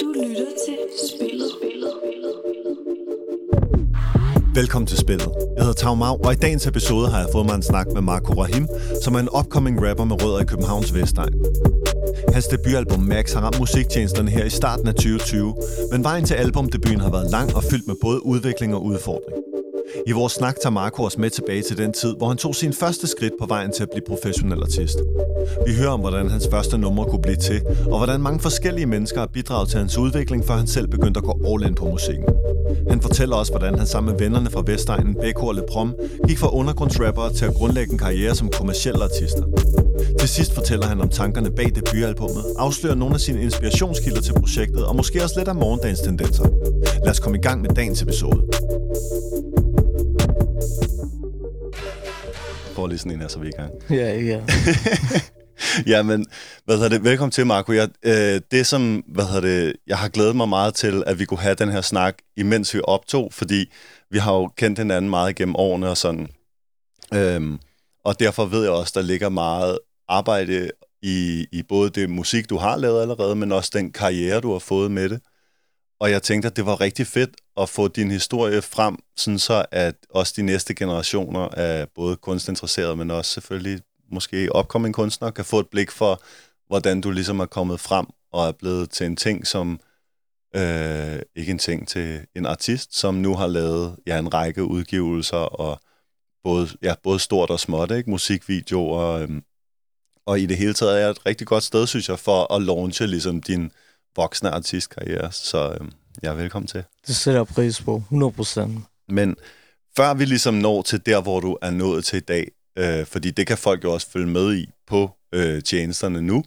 Du lytter til Spillet. Velkommen til spillet. Jeg hedder Tau Mau, og i dagens episode har jeg fået mig en snak med Marco Rahim, som er en upcoming rapper med rødder i Københavns Vestegn. Hans debutalbum Max har ramt musiktjenesterne her i starten af 2020, men vejen til albumdebuten har været lang og fyldt med både udvikling og udfordring. I vores snak tager Marco os med tilbage til den tid, hvor han tog sin første skridt på vejen til at blive professionel artist. Vi hører om, hvordan hans første numre kunne blive til, og hvordan mange forskellige mennesker har bidraget til hans udvikling, før han selv begyndte at gå all in på musikken. Han fortæller også, hvordan han sammen med vennerne fra Vestegnen, Beko og Leprom, gik fra undergrundsrapper til at grundlægge en karriere som kommersielle artister. Til sidst fortæller han om tankerne bag debutalbummet, afslører nogle af sine inspirationskilder til projektet, og måske også lidt af morgendagens tendenser. Lad os komme i gang med dagens episode. Lige sådan en her, så vi er i gang. Ja, ja. Ja, men hvad hedder det? Velkommen til, Marco. Jeg, øh, det som, hvad hedder det, jeg har glædet mig meget til, at vi kunne have den her snak, imens vi optog, fordi vi har jo kendt hinanden meget gennem årene og sådan. Øhm, og derfor ved jeg også, der ligger meget arbejde i, i både det musik, du har lavet allerede, men også den karriere, du har fået med det. Og jeg tænkte, at det var rigtig fedt at få din historie frem, sådan så at også de næste generationer af både kunstinteresserede, men også selvfølgelig måske opkommende kunstnere, kan få et blik for, hvordan du ligesom er kommet frem og er blevet til en ting, som øh, ikke en ting til en artist, som nu har lavet ja, en række udgivelser, og både, ja, både stort og småt, ikke? musikvideoer, øh, og i det hele taget er et rigtig godt sted, synes jeg, for at launche ligesom din voksne artistkarriere. Så øh, jeg er velkommen til. Det sætter jeg pris på, 100%. Men før vi ligesom når til der, hvor du er nået til i dag, øh, fordi det kan folk jo også følge med i på øh, tjenesterne nu,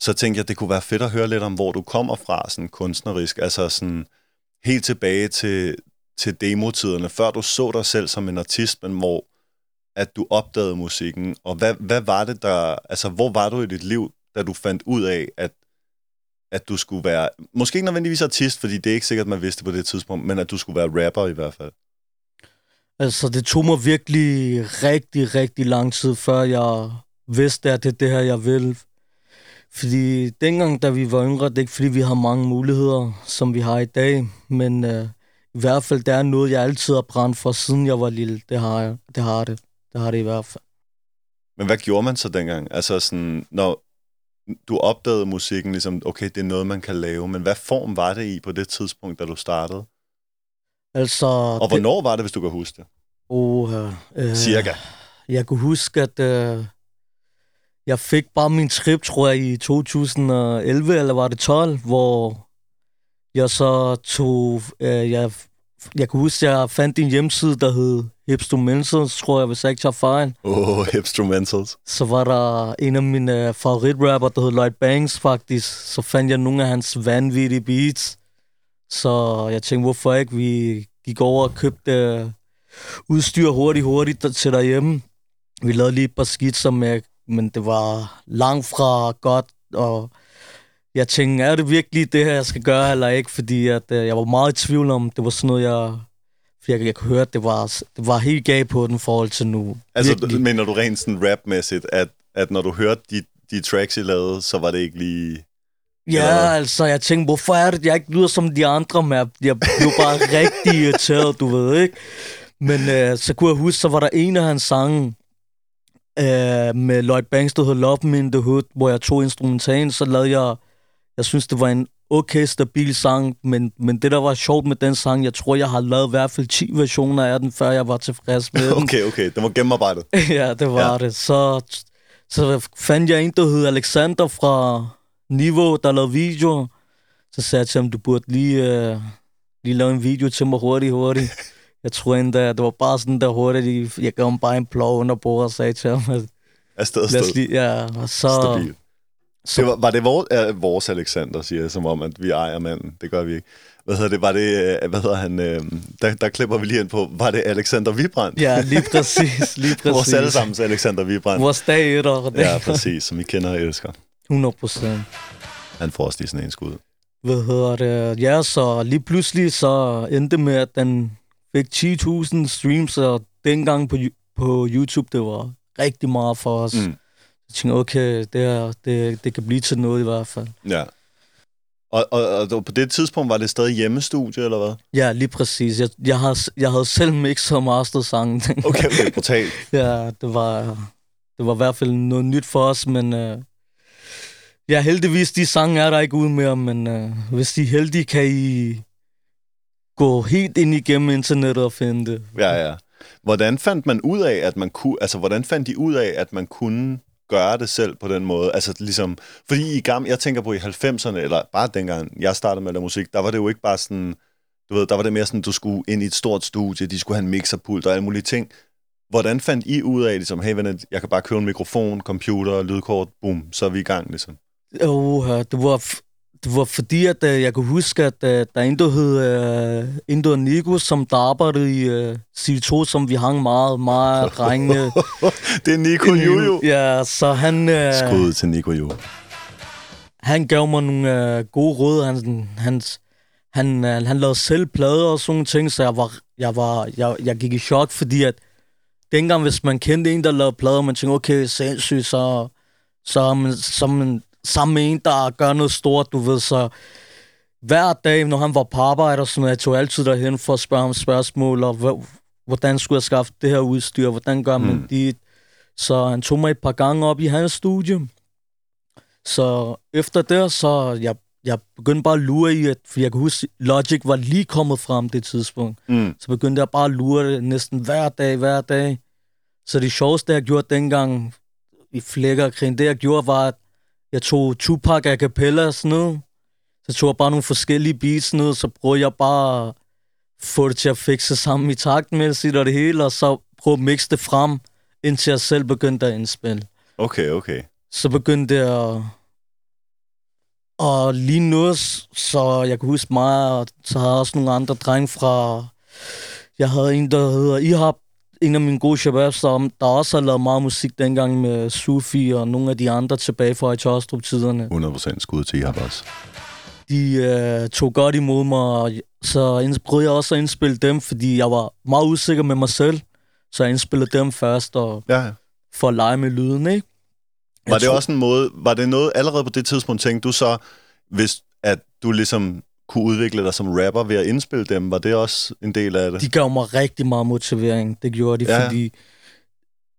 så tænkte jeg, det kunne være fedt at høre lidt om, hvor du kommer fra sådan kunstnerisk, altså sådan helt tilbage til, til demotiderne, før du så dig selv som en artist, men hvor at du opdagede musikken, og hvad, hvad var det der, altså hvor var du i dit liv, da du fandt ud af, at at du skulle være, måske ikke nødvendigvis artist, fordi det er ikke sikkert, man vidste på det tidspunkt, men at du skulle være rapper i hvert fald. Altså, det tog mig virkelig rigtig, rigtig lang tid, før jeg vidste, at det er det her, jeg vil. Fordi dengang, da vi var yngre, det er ikke fordi, vi har mange muligheder, som vi har i dag, men øh, i hvert fald, det er noget, jeg altid har brændt for, siden jeg var lille. Det har jeg. Det har det. Det har det i hvert fald. Men hvad gjorde man så dengang? Altså sådan, når du opdagede musikken, ligesom, okay, det er noget, man kan lave, men hvad form var det i på det tidspunkt, da du startede? Altså... Og hvornår det... var det, hvis du kan huske det? Uh, øh, Cirka. Jeg kunne huske, at øh, jeg fik bare min trip, tror jeg, i 2011, eller var det 12, hvor jeg så tog... Øh, jeg, jeg kunne huske, at jeg fandt en hjemmeside, der hed Hipstrumentals, tror jeg, hvis jeg ikke tager fejl. Åh, oh, Hipstrumentals. Så var der en af mine favoritrapper, der hed Lloyd Banks, faktisk. Så fandt jeg nogle af hans vanvittige beats. Så jeg tænkte, hvorfor ikke? Vi gik over og købte udstyr hurtigt, hurtigt til derhjemme. Vi lavede lige et par skitser med, men det var langt fra godt, og jeg tænkte, er det virkelig det her, jeg skal gøre, eller ikke? Fordi at, øh, jeg var meget i tvivl om, det var sådan noget, jeg for jeg, jeg kunne høre, at det var, det var helt galt på den forhold til nu. Altså, Virkelig. mener du rent sådan rapmæssigt, at, at når du hørte de, de tracks, I lavede, så var det ikke lige... Ja, eller? altså, jeg tænkte, hvorfor er det, jeg ikke lyder som de andre med? Jeg blev bare rigtig irriteret, du ved, ikke? Men øh, så kunne jeg huske, så var der en af hans sange, øh, med Lloyd Banks, der hedder Love Me in the Hood, hvor jeg tog instrumentalen, så lavede jeg, jeg synes, det var en okay stabil sang, men, men det, der var sjovt med den sang, jeg tror, jeg har lavet i hvert fald 10 versioner af den, før jeg var tilfreds med den. Okay, okay. Den var gennemarbejdet. ja, det var ja. det. Så, så fandt jeg en, der hed Alexander fra Niveau, der lavede video. Så sagde jeg til ham, du burde lige, uh, lige lave en video til mig hurtigt, hurtigt. Jeg tror endda, det var bare sådan der hurtigt, jeg gav ham bare en plov under bordet og sagde til ham, at... Afsted, afsted. Lige, ja, og så... Stabil. Så... Det var, var det vores, uh, vores Alexander, siger jeg, som om, at vi ejer manden. Det gør vi ikke. Hvad hedder det? Var det, uh, hvad hedder han? Uh, der, der klipper vi lige ind på, var det Alexander Vibrand? Ja, lige præcis. Lige præcis. vores allesammens Alexander Vibrand. Vores dag etter. Ja, præcis, som vi kender og elsker. 100 procent. Han får også lige sådan en skud. Hvad hedder det? Ja, så lige pludselig så endte med, at den fik 10.000 streams, og dengang på, på YouTube, det var rigtig meget for os. Mm. Jeg tænkte, okay, det, her, det, det kan blive til noget i hvert fald. Ja. Og, og, og på det tidspunkt var det stadig hjemmestudie, eller hvad? Ja, lige præcis. Jeg, jeg, havde, jeg havde selv mixet og masteret sangen. Okay, okay, brutalt. Ja, det var, det var i hvert fald noget nyt for os, men uh, ja, heldigvis, de sange er der ikke ude mere, men uh, hvis de er heldige, kan I gå helt ind igennem internettet og finde det. Ja, ja. Hvordan fandt man ud af, at man kunne, altså hvordan fandt de ud af, at man kunne gøre det selv på den måde? Altså ligesom, fordi i gamle, jeg tænker på i 90'erne, eller bare dengang jeg startede med at lave musik, der var det jo ikke bare sådan, du ved, der var det mere sådan, du skulle ind i et stort studie, de skulle have en mixerpult og alle mulige ting. Hvordan fandt I ud af, ligesom, hey venner, jeg kan bare købe en mikrofon, computer, lydkort, boom, så er vi i gang, ligesom? Oh, du var, det var fordi, at uh, jeg kunne huske, at uh, der er en, der hed uh, Indo Nico, som der arbejdede i uh, C2, som vi hang meget, meget drengene. det er Nico Juju. Ja, så han... Uh, Skud til Nico Juju. han gav mig nogle uh, gode råd. Han, han, han, uh, han lavede selv plader og sådan nogle ting, så jeg, var, jeg, var, jeg, jeg gik i chok, fordi at dengang, hvis man kendte en, der lavede plader, man tænkte, okay, sindssygt, så, så, så er man sammen med en, der gør noget stort, du ved, så hver dag, når han var på arbejde og sådan noget, jeg tog altid derhen for at spørge ham spørgsmål, og hvor- hvordan skulle jeg skaffe det her udstyr, hvordan gør man Mm. dit. Så han tog mig et par gange op i hans studie. Så efter det, så jeg, jeg begyndte bare at lure i, at, for jeg kan huske, Logic var lige kommet frem det tidspunkt. Mm. Så begyndte jeg bare at lure det næsten hver dag, hver dag. Så det sjoveste, jeg gjorde dengang i flækkerkrigen, det jeg gjorde, var, at jeg tog Tupac a cappella og sådan noget. Så tog jeg bare nogle forskellige beats ned, så prøvede jeg bare at få det til at fikse sammen i taktmæssigt og det hele, og så prøve at mixe det frem, indtil jeg selv begyndte at indspille. Okay, okay. Så begyndte jeg at... Og lige nu, så jeg kan huske mig, og så havde jeg også nogle andre drenge fra... Jeg havde en, der hedder Ihab, en af mine gode shababs, der, der også har lavet meget musik dengang med Sufi og nogle af de andre tilbage fra Itostrup-tiderne. 100% skud til også. De øh, tog godt imod mig, og så prøvede jeg også at indspille dem, fordi jeg var meget usikker med mig selv. Så jeg indspillede dem først, og Ja, ja. for at lege med lyden, ikke? Jeg Var det tror- også en måde, var det noget, allerede på det tidspunkt tænkte du så, hvis at du ligesom kunne udvikle dig som rapper ved at indspille dem, var det også en del af det? De gav mig rigtig meget motivering. Det gjorde de, Ja. fordi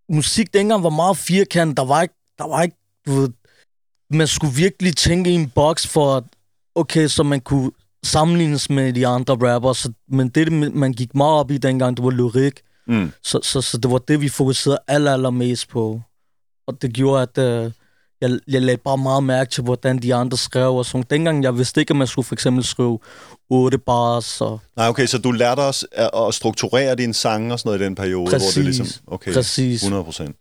musik dengang var meget firkantet. Der var ikke, der var ikke, du ved, man skulle virkelig tænke i en boks for, at, okay, så man kunne sammenlignes med de andre rapper. Så, men det, man gik meget op i dengang, det var lyrik. Mm. Så, så, så det var det, vi fokuserede aller, allermest på. Og det gjorde, at øh, jeg, jeg lagde bare meget mærke til, hvordan de andre skrev og sådan. Dengang jeg vidste ikke, at man skulle for eksempel skrive otte bars og Nej, okay, så du lærte også at, at strukturere dine sange og sådan noget i den periode, hvor det Præcis. ligesom... Okay, præcis 100 procent.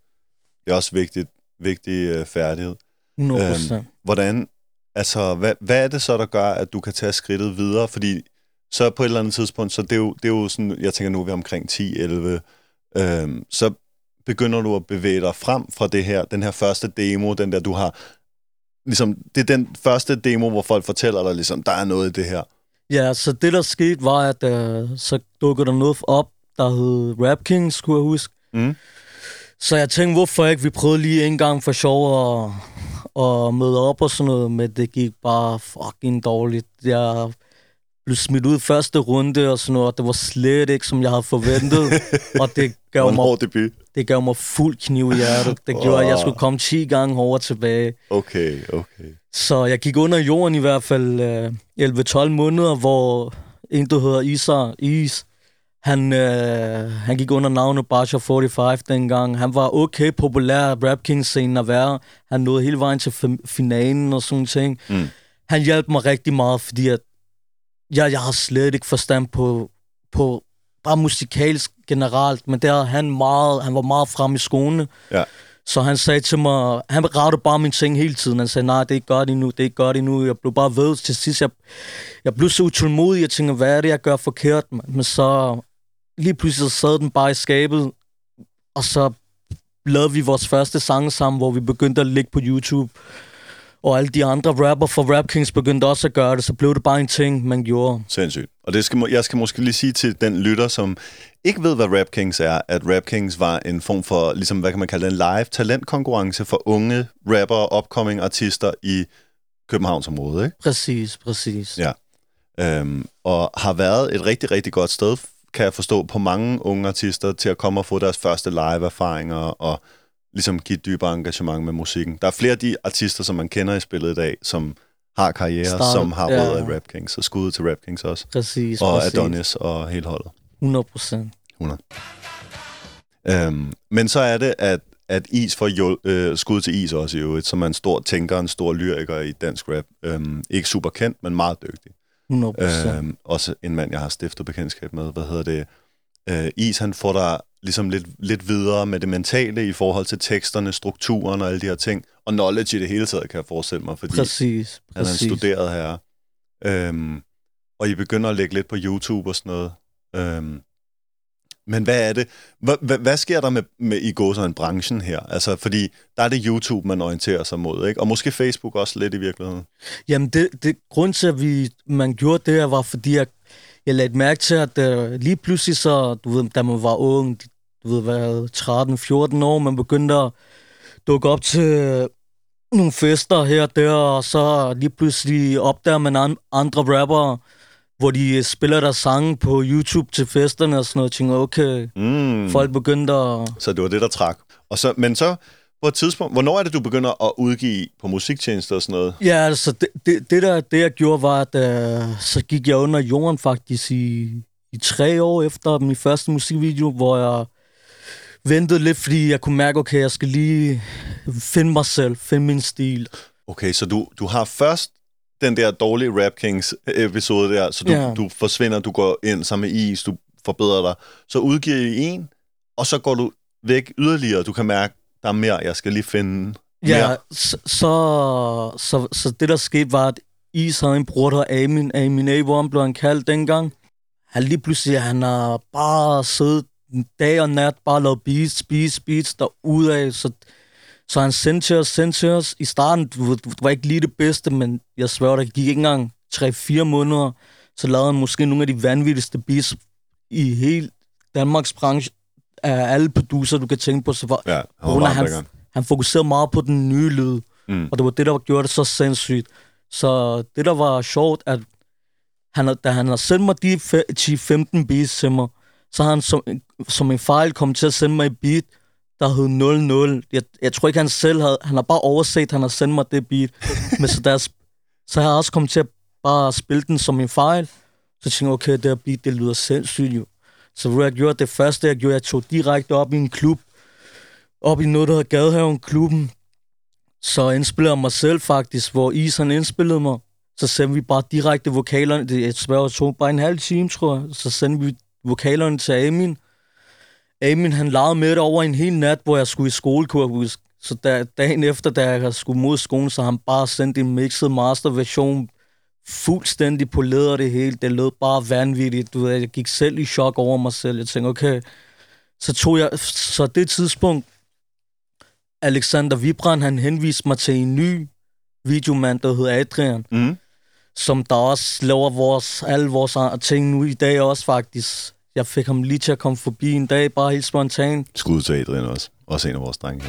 Det er også vigtigt, vigtig uh, færdighed. 100 Øhm, procent. Hvordan, altså, hvad, hvad er det så, der gør, at du kan tage skridtet videre? Fordi så på et eller andet tidspunkt, så det er jo, det er jo sådan, jeg tænker nu er vi omkring 10-11, øhm, så begynder du at bevæge dig frem fra det her, den her første demo, den der, du har, ligesom, det er den første demo, hvor folk fortæller dig, ligesom, der er noget i det her. Ja, så det der skete var, at øh, så dukkede der noget op, der hed Rap Kings, skulle jeg huske. Mm. Så jeg tænkte, hvorfor ikke? Vi prøvede lige en gang for sjov at, at møde op og sådan noget, men det gik bare fucking dårligt. Jeg blev smidt ud første runde og sådan noget, og det var slet ikke, som jeg havde forventet. og det Det gav, en mig, debut. det gav mig fuld kniv i hjertet. Det gjorde, at jeg skulle komme 10 gange hårdere tilbage. Okay, okay. Så jeg gik under jorden i hvert fald øh, 11-12 måneder, hvor en, der hedder Isa, Is, han, øh, han gik under navnet Basha 45 dengang. Han var okay populær Rap King-scenen at være. Han nåede hele vejen til fin- finalen og sådan ting. Mm. Han hjalp mig rigtig meget, fordi at jeg, jeg har slet ikke forstand på, på bare musikalsk generelt, men der han meget, han var meget frem i skoene. Ja. Så han sagde til mig, han rettede bare mine ting hele tiden. Han sagde, nej, det er ikke godt endnu, det er ikke godt endnu. Jeg blev bare ved til sidst. Jeg, jeg blev så utålmodig, jeg tænkte, hvad er det, jeg gør forkert? Men så lige pludselig så sad den bare i skabet, og så lavede vi vores første sang sammen, hvor vi begyndte at ligge på YouTube. Og alle de andre rapper fra Rap Kings begyndte også at gøre det, så blev det bare en ting, man gjorde. Sindssygt. Og det skal, jeg skal måske lige sige til den lytter, som ikke ved, hvad Rap Kings er, at Rap Kings var en form for, ligesom, hvad kan man kalde det, en live talentkonkurrence for unge rapper og upcoming artister i Københavnsområdet, ikke? Præcis, præcis. Ja. Øhm, og har været et rigtig, rigtig godt sted, kan jeg forstå, på mange unge artister til at komme og få deres første live-erfaringer og ligesom give et dybere engagement med musikken. Der er flere af de artister, som man kender i spillet i dag, som har karriere, Start, som har ja. rødder i Rap Kings, så skud til Rap Kings også. Præcis, Og præcis. Adonis og hele holdet. 100 procent. 100. Øhm, men så er det, at, at Is får hjul, øh, skud til Is også i øvrigt, som er en stor tænker, en stor lyriker i dansk rap. Øhm, ikke super kendt, men meget dygtig. 100 procent. Øhm, også en mand, jeg har stiftet bekendtskab med. Hvad hedder det? Øh, Is, han får dig ligesom lidt, lidt videre med det mentale i forhold til teksterne, strukturen og alle de her ting. Og knowledge i det hele taget, kan jeg forestille mig, fordi Præcis, han er en præcis. studeret herre. Øhm, og I begynder at lægge lidt på YouTube og sådan noget. Øhm, men hvad er det? Hvad, hvad, hvad sker der med, med i gåsøjne branchen her? Altså, fordi der er det YouTube, man orienterer sig mod, ikke? Og måske Facebook også lidt i virkeligheden. Jamen, det, det, grund til, at vi, man gjorde det her, var fordi, jeg, jeg lagde mærke til, at uh, lige pludselig så, du ved, da man var ung, du ved, hvad, 13-14 år, man begyndte at dukke op til nogle fester her og der, og så lige pludselig opdager man an, andre rappere, hvor de spiller deres sange på YouTube til festerne og sådan noget. Jeg tænker, okay, Mm. folk begyndte at... Så det var det, der trak. Og så, men så på et tidspunkt, hvornår er det, du begynder at udgive på musiktjenester og sådan noget? Ja, altså, det, det, det, der, det jeg gjorde, var, at uh, så gik jeg under jorden faktisk i, i tre år efter min første musikvideo, hvor jeg ventede lidt, fordi jeg kunne mærke, okay, jeg skal lige finde mig selv, finde min stil. Okay, så du, du har først den der dårlige Rap Kings episode der, så du, Ja. du forsvinder, du går ind sammen med is, du forbedrer dig. Så udgiver I en, og så går du væk yderligere, du kan mærke, der er mere, jeg skal lige finde Ja, mere. så, så, så, så det der skete var, at Is havde en bror, der Amin, Amin A1 blev han kaldt dengang. Han lige pludselig, han har bare siddet dag og nat, bare lavet beats, beats, beats derudad, så, så han sendte til os, sendte til os. I starten, du, var ikke lige det bedste, men jeg sværger, der gik ikke engang 3-4 måneder, så lavede han måske nogle af de vanvittigste beats i hele Danmarks branche af alle producer, du kan tænke på. Så var, Ja, han, han, han, han fokuserede meget på den nye lyd, Mm. og det var det, der gjorde det så sindssygt. Så det, der var sjovt, at han, da han har sendt mig de fe- 10-15 beats til mig, så har han som, som en fejl kommet til at sende mig et beat, der hed 00. Jeg, jeg tror ikke, han selv havde... Han har bare overset, at han har sendt mig det beat. Men så, der, så har jeg også kommet til at bare spille den som en fejl. Så tænkte jeg, okay, det her beat, det lyder sindssygt jo. Så hvad jeg gjorde, det første, jeg gjorde, jeg tog direkte op i en klub, op i noget, der hedder Gadehaven Klubben. Så indspillede jeg mig selv faktisk, hvor Is han indspillede mig. Så sendte vi bare direkte vokalerne. Det jeg tror, tog bare en halv time, tror jeg. Så sendte vi vokalerne til Amin. Amin, han legede med det over en hel nat, hvor jeg skulle i skole, kunne jeg huske. Så da, dagen efter, da jeg skulle mod skolen, så han bare sendte en mixed master-version fuldstændig på leder det hele. Det lød bare vanvittigt. Du ved, jeg gik selv i chok over mig selv. Jeg tænkte, okay. Så tog jeg, så det tidspunkt, Alexander Vibran, han henviste mig til en ny videomand, der hedder Adrian, Mm. som der også laver vores, alle vores ting nu i dag også faktisk. Jeg fik ham lige til at komme forbi en dag, bare helt spontant. Skud til Adrian også. Også en af vores drenge.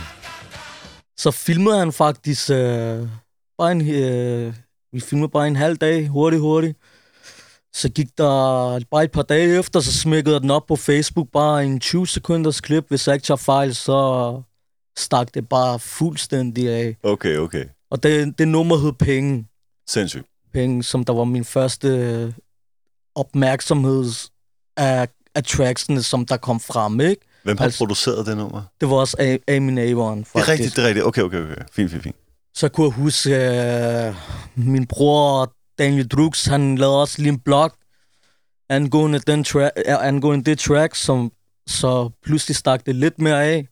Så filmede han faktisk øh, bare en, øh, vi filmede bare en halv dag, hurtigt, hurtigt. Så gik der bare et par dage efter, så smækkede jeg den op på Facebook, bare en 20 sekunders klip. Hvis jeg ikke tager fejl, så stak det bare fuldstændig af. Okay, okay. Og det, det nummer hed Penge. Sindssygt. Penge, som der var min første opmærksomhed af, af tracksene, som der kom frem, ikke? Hvem har Altså- produceret det nummer? Det var også Amin A1, faktisk. Det er rigtigt, det er rigtigt. Okay, okay, okay. Fint, fint, fint. Så kunne jeg huske, øh, min bror Daniel Drux, han lavede også lige en blog angående, den tra- angående det track, som så pludselig stak det lidt mere af.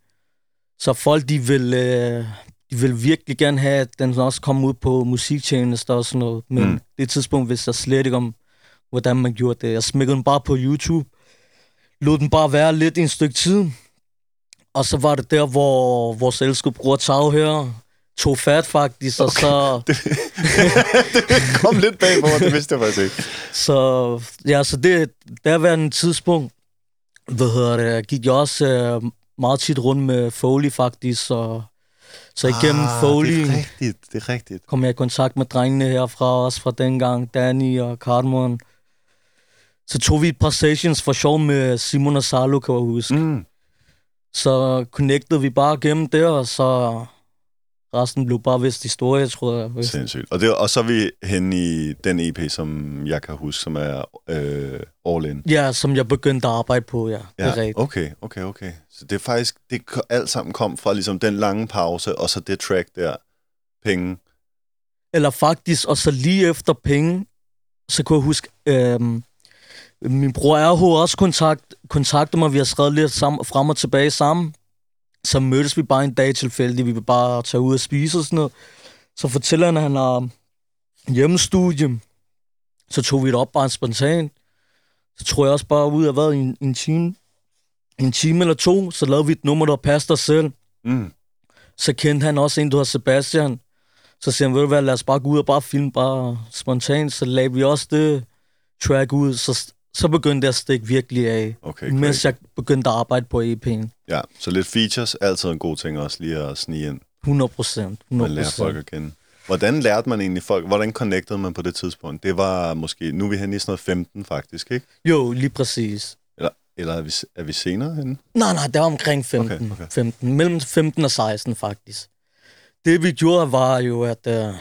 Så folk, de vil, øh, de vil virkelig gerne have, at den også kom ud på musiktjenester og sådan noget. Men Mm. det tidspunkt vidste jeg slet ikke om, hvordan man gjorde det. Jeg smækkede den bare på YouTube. Lod den bare være lidt i en stykke tid. Og så var det der, hvor vores elskede bror Tau her tog fat faktisk, og så, det kom lidt bag på mig, det vidste jeg faktisk ikke. så, ja, så det, der var en tidspunkt, hvad hedder det, gik jeg også øh, meget tit rundt med Foley faktisk, og Så igennem ah, Foley Det er rigtigt, det er rigtigt. kom jeg i kontakt med drengene herfra, også fra dengang, Danny og Cardamon. Så tog vi et par sessions for sjov med Simon og Salo, kan jeg huske. Mm. Så connectede vi bare gennem der, og så resten blev bare vist historie, tror jeg. Sindssygt. Og, det, og så er vi henne i den EP, som jeg kan huske, som er øh, All In. Ja, som jeg begyndte at arbejde på, ja. Det er rigtigt. okay, okay, okay. Så det er faktisk, det alt sammen kom fra ligesom den lange pause, og så det track der, penge. Eller faktisk, og så lige efter penge, så kunne jeg huske, øhm, min bror RH også kontakt, kontaktede mig, vi har skrevet lidt sammen, frem og tilbage sammen. Så mødtes vi bare en dag tilfældigt, vi ville bare tage ud og spise og sådan noget. Så fortæller han, at han har hjemmestudie. Så tog vi det op bare spontant. Så tror jeg også bare ud af hvad, en, en time, en time eller to, så lavede vi et nummer, der passede os selv. Mm. Så kendte han også en, der hedder Sebastian. Så siger han, ved du hvad, lad os bare gå ud og bare filme bare spontant. Så lagde vi også det track ud. Så, så begyndte det at stikke virkelig af, Okay, mens crazy. jeg begyndte at arbejde på EP'en. Ja, så lidt features, altid en god ting også lige at snige ind. 100 procent. Man 100 lærer folk at kende. Hvordan lærte man egentlig folk? Hvordan connectede man på det tidspunkt? Det var måske, nu er vi henne i sådan noget 15 faktisk, ikke? Jo, lige præcis. Eller, eller er, vi, er vi senere henne? Nej, nej, det var omkring 15. Okay, okay. 15. Mellem 15 og 16, faktisk. Det vi gjorde, var jo, at uh,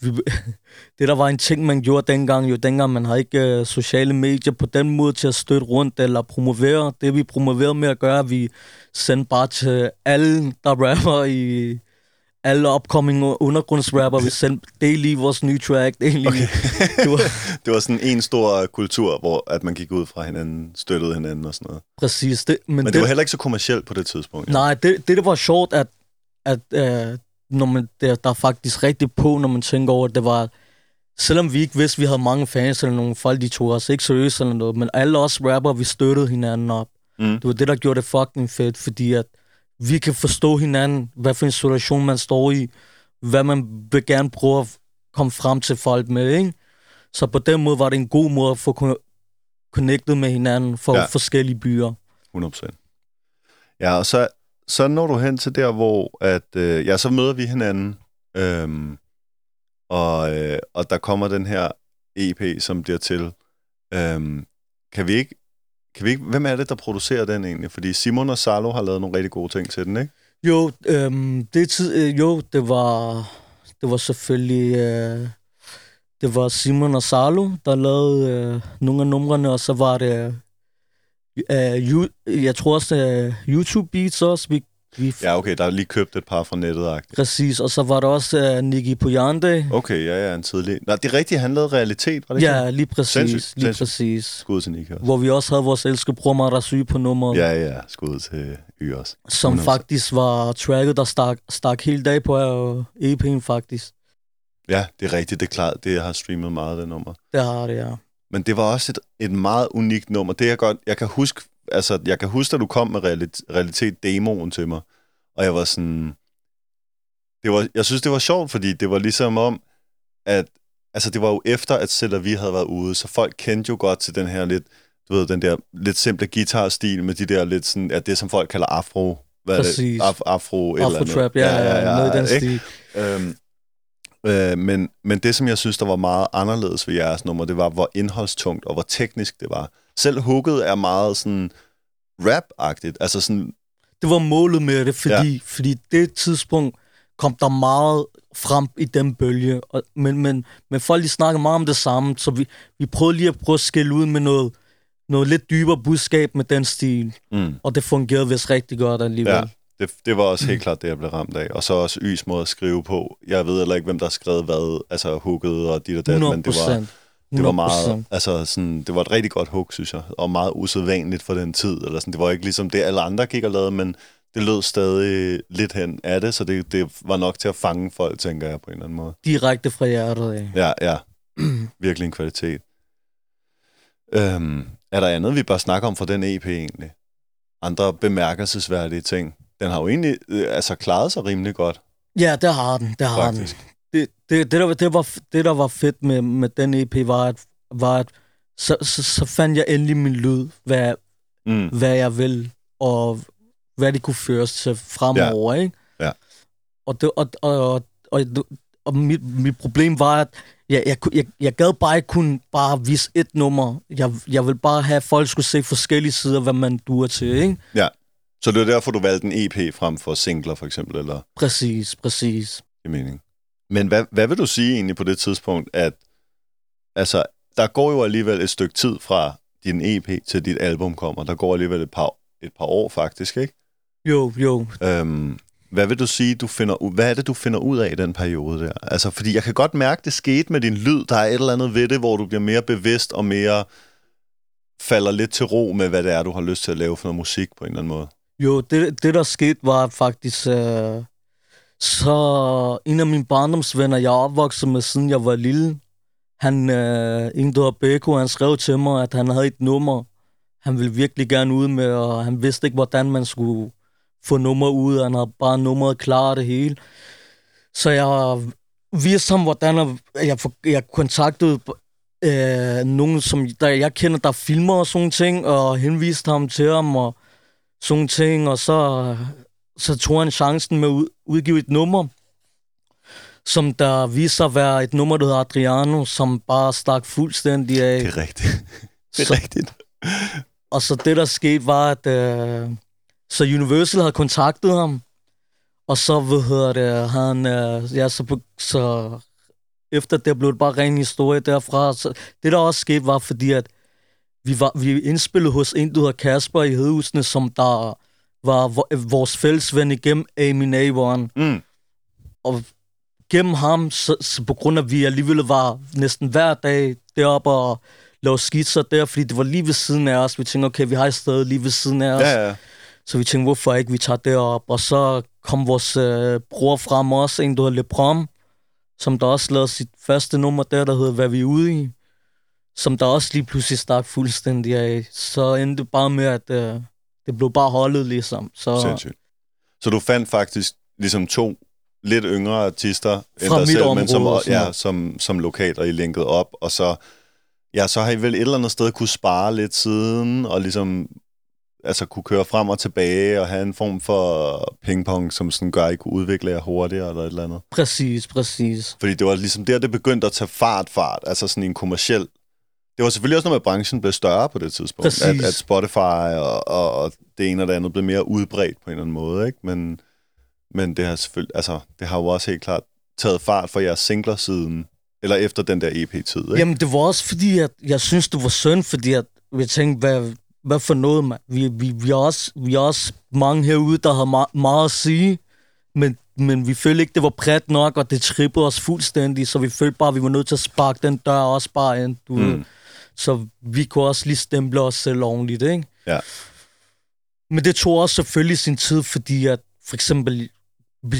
vi, det der var en ting, man gjorde dengang, jo dengang man havde ikke uh, sociale medier på den måde til at støtte rundt eller promovere. Det vi promoverede med at gøre, vi sendte bare til alle, der rapper i alle upcoming undergrundsrapper, vi sendte del i vores nye track, del i. Okay. det var Det var sådan en stor kultur, hvor at man gik ud fra hinanden, støttede hinanden og sådan noget. præcis det. Men, Men det, det var heller ikke så kommercielt på det tidspunkt. Nej, det, det der var sjovt, at, at øh, når man, det, der er faktisk rigtig på, når man tænker over, at det var, selvom vi ikke vidste, at vi havde mange fans eller nogle folk, de tog os ikke seriøst eller noget, men alle os rapper, vi støttede hinanden op. Mm. Det var det, der gjorde det fucking fedt, fordi at vi kan forstå hinanden, hvad for en situation man står i, hvad man vil gerne prøve at komme frem til folk med, ikke? Så på den måde var det en god måde at få connected med hinanden for Ja. ja. forskellige byer. 100%. Ja, og så, så når du hen til der, hvor at, øh, ja, så møder vi hinanden, øhm, og, øh, og der kommer den her EP, som bliver til. Øhm, kan vi ikke, kan vi ikke, hvem er det, der producerer den egentlig? Fordi Simon og Salo har lavet nogle rigtig gode ting til den, ikke? Jo, øhm, det tid, øh, jo, det var, det var selvfølgelig, øh, det var Simon og Salo, der lavede øh, nogle af numrene, og så var det, øh, you, jeg tror også, øh, YouTube Beats også, vi, vi Ja, okay, der er lige købt et par fra nettet -agtigt. præcis, og så var der også øh, Nicky Pojande. Okay, ja, ja, en tidlig. Nej, det er rigtigt, han lavede realitet, var det ikke Ja, sådan? lige præcis, Sindssygt, lige sindssygt. præcis. Skud til Nick også. Hvor vi også havde vores elskede bror Marasy på nummeret, Ja, ja, skud til Y også. som 100%. faktisk var tracket, der stak, stak hele dag på EP'en faktisk. Ja, det er rigtigt, det er klart, det har streamet meget, det nummer. Det har det, ja. Men det var også et, et meget unikt nummer. Det jeg godt, jeg kan huske, altså, jeg kan huske, at du kom med realitet, realitet demoen til mig, og jeg var sådan, det var, jeg synes, det var sjovt, fordi det var ligesom om, at, altså, det var jo efter, at selv vi havde været ude, så folk kendte jo godt til den her lidt, du ved, den der lidt simple guitarstil med de der lidt sådan, ja, det som folk kalder afro, hvad er Præcis. det? Af, afro, et eller andet. Afro-trap, ja, ja, ja, noget i den ikke? stil. Øhm, øh, men, men det, som jeg synes, der var meget anderledes ved jeres nummer, det var, hvor indholdstungt og hvor teknisk det var. Selv hooket er meget sådan rap-agtigt. Altså sådan, det var målet med det, fordi, ja. fordi det tidspunkt kom der meget frem i den bølge. Og, men, men, men folk de snakkede meget om det samme, så vi, vi prøvede lige at prøve at skille ud med noget, noget lidt dybere budskab med den stil. mm, Og det fungerede vist rigtig godt alligevel. ja, det, det var også helt klart det, jeg blev ramt af. Og så også Ys måde at skrive på. Jeg ved heller ikke, hvem der har skrevet hvad, altså hooket og dit og dat, 100 men det var, det var meget, altså sådan, det var et rigtig godt hook, synes jeg, og meget usædvanligt for den tid. Eller sådan. Det var ikke ligesom det, alle andre gik og lavede, men det lød stadig lidt hen af det, så det, det var nok til at fange folk, tænker jeg på en eller anden måde. Direkte fra hjertet af. Ja, ja. Virkelig en kvalitet. Øhm, er der andet, vi bør snakke om fra den EP egentlig? Andre bemærkelsesværdige ting? Den har jo egentlig øh, altså klaret sig rimelig godt, Ja, det har den. Det har den. faktisk. det, det, det, der, det, var, det, der var fedt med, med den EP, var, at, var, at så, så, så fandt jeg endelig min lyd, hvad, Mm. hvad jeg vil, og hvad det kunne føres til fremover, ja. ikke? Ja. og, det, og, og, og, og, og mit, mit problem var, at jeg, jeg, jeg, jeg gad bare ikke kun bare vise et nummer. Jeg, jeg vil bare have, at folk skulle se forskellige sider, hvad man duer til, ikke? Ja. Så det er derfor, du valgte en EP frem for singler, for eksempel, eller? Præcis, præcis. Det mening. Men hvad, hvad vil du sige egentlig på det tidspunkt, at altså, der går jo alligevel et stykke tid fra din EP til dit album kommer. Der går alligevel et par, et par år faktisk, ikke? Jo, jo. Øhm, hvad vil du sige, du finder hvad er det, du finder ud af i den periode der? Altså, fordi jeg kan godt mærke, det skete med din lyd. Der er et eller andet ved det, hvor du bliver mere bevidst og mere falder lidt til ro med, hvad det er, du har lyst til at lave for noget musik på en eller anden måde. Jo, det, det der skete var faktisk... Øh, så en af mine barndomsvenner, jeg er opvokset med, siden jeg var lille, han, øh, en der Beko, han skrev til mig, at han havde et nummer, han ville virkelig gerne ud med, og han vidste ikke, hvordan man skulle få nummer ud. Han havde bare nummeret klar det hele. Så jeg viste ham, hvordan jeg, jeg kontaktede øh, nogen, som der, jeg kender, der filmer og sådan ting, og henviste ham til ham og sådan ting, og så, så tog han chancen med at udgive et nummer, som der viser at være et nummer, der hedder Adriano, som bare stak fuldstændig af. Det er rigtigt. Det er så, rigtigt. Og så det, der skete, var, at øh, så Universal havde kontaktet ham, og så, hvad hedder det, han, øh, ja, så, så efter det blev det bare ren historie derfra. Så det, der også skete, var fordi, at vi var vi indspillet hos en, der hedder Kasper i Hedehusene, som der var vores fælles ven igennem Amin A1. Mm. Og gennem ham, så, så på grund af, at vi alligevel var næsten hver dag deroppe og lavede skitser der, fordi det var lige ved siden af os. Vi tænkte, okay, vi har et sted lige ved siden af os. Ja, ja. Så vi tænkte, hvorfor ikke vi tager det op? Og så kom vores øh, bror frem også, en der hedder Leprom, som der også lavede sit første nummer der, der hedder Hvad vi er ude i, som der også lige pludselig stak fuldstændig af. Så endte det bare med, at øh, det blev bare holdet ligesom. Så, Sindssygt. Så du fandt faktisk ligesom to lidt yngre artister end dig selv, men som, ja, som, som lokalt, og I linket op, og så, ja, så har I vel et eller andet sted kunne spare lidt siden, og ligesom altså kunne køre frem og tilbage og have en form for pingpong, som sådan gør, at I kunne udvikle jer hurtigere eller et eller andet. Præcis, præcis. Fordi det var ligesom der, det begyndte at tage fart, fart, altså sådan en kommersiel. Det var selvfølgelig også noget med, at branchen blev større på det tidspunkt. Præcis. At, at Spotify og, og, og det ene og det andet blev mere udbredt på en eller anden måde, ikke? Men, men det har selvfølgelig, altså, det har jo også helt klart taget fart for jeres singler siden, eller efter den der EP-tid, ikke? Jamen, det var også fordi, at jeg synes, det var synd, fordi at jeg tænkte, hvad, hvad for noget, man? Vi, vi, vi, er også, vi er også mange herude, der har meget, meget at sige, men, men vi følte ikke, det var bredt nok, og det trippede os fuldstændig, så vi følte bare, at vi var nødt til at sparke den dør også bare ind, du mm. Så vi kunne også lige stemple os selv ordentligt, ikke? Ja. Men det tog også selvfølgelig sin tid, fordi at for eksempel,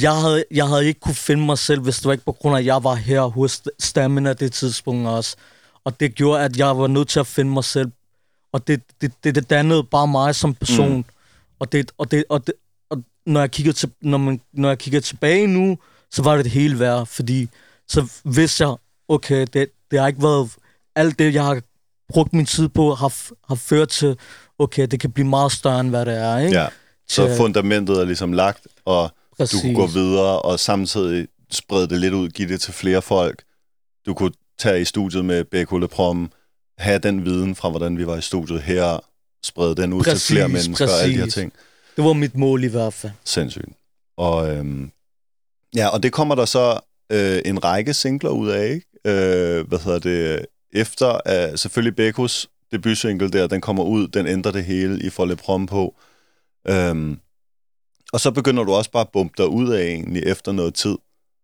jeg havde, jeg havde ikke kunne finde mig selv, hvis det var ikke på grund af, at jeg var her hos Stamina det tidspunkt også. Og det gjorde, at jeg var nødt til at finde mig selv og det, det, det, det dannede bare mig som person. Mm. Og, det, og, det, og, det, og når, jeg kigger til, når, man, når jeg kigger tilbage nu, så var det det hele værd, fordi så vidste jeg, okay, det, det har ikke været alt det, jeg har brugt min tid på, har, har ført til, okay, det kan blive meget større, end hvad det er, ikke? Ja, så til, fundamentet er ligesom lagt, og præcis. du kunne gå videre, og samtidig sprede det lidt ud, give det til flere folk. Du kunne tage i studiet med Beko Leprom, have den viden fra, hvordan vi var i studiet her, sprede den ud præcis, til flere mennesker præcis. og alle de her ting. Det var mit mål i hvert fald. Sindssygt. Og, øhm, ja, og det kommer der så øh, en række singler ud af, ikke? Øh, hvad hedder det? Efter uh, selvfølgelig Bekos debutsingle der, den kommer ud, den ændrer det hele, I får lidt prom på. Øhm, og så begynder du også bare at bumpe dig ud af egentlig efter noget tid.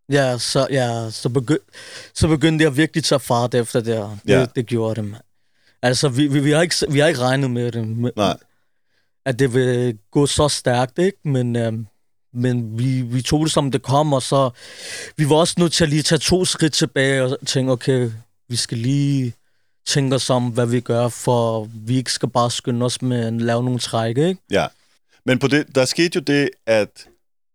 Ja, så, ja, så, begy- så begyndte jeg virkelig at tage fart efter det. Det, ja. det gjorde det, man. Altså, vi, vi, vi, har ikke, vi har ikke regnet med det. Med, Nej. At det vil gå så stærkt, ikke? Men, øhm, men vi, vi tog det, som det kom, og så... Vi var også nødt til at lige tage to skridt tilbage og tænke, okay, vi skal lige tænke os om, hvad vi gør, for vi ikke skal bare skynde os med at lave nogle træk, ikke? Ja. Men på det, der skete jo det, at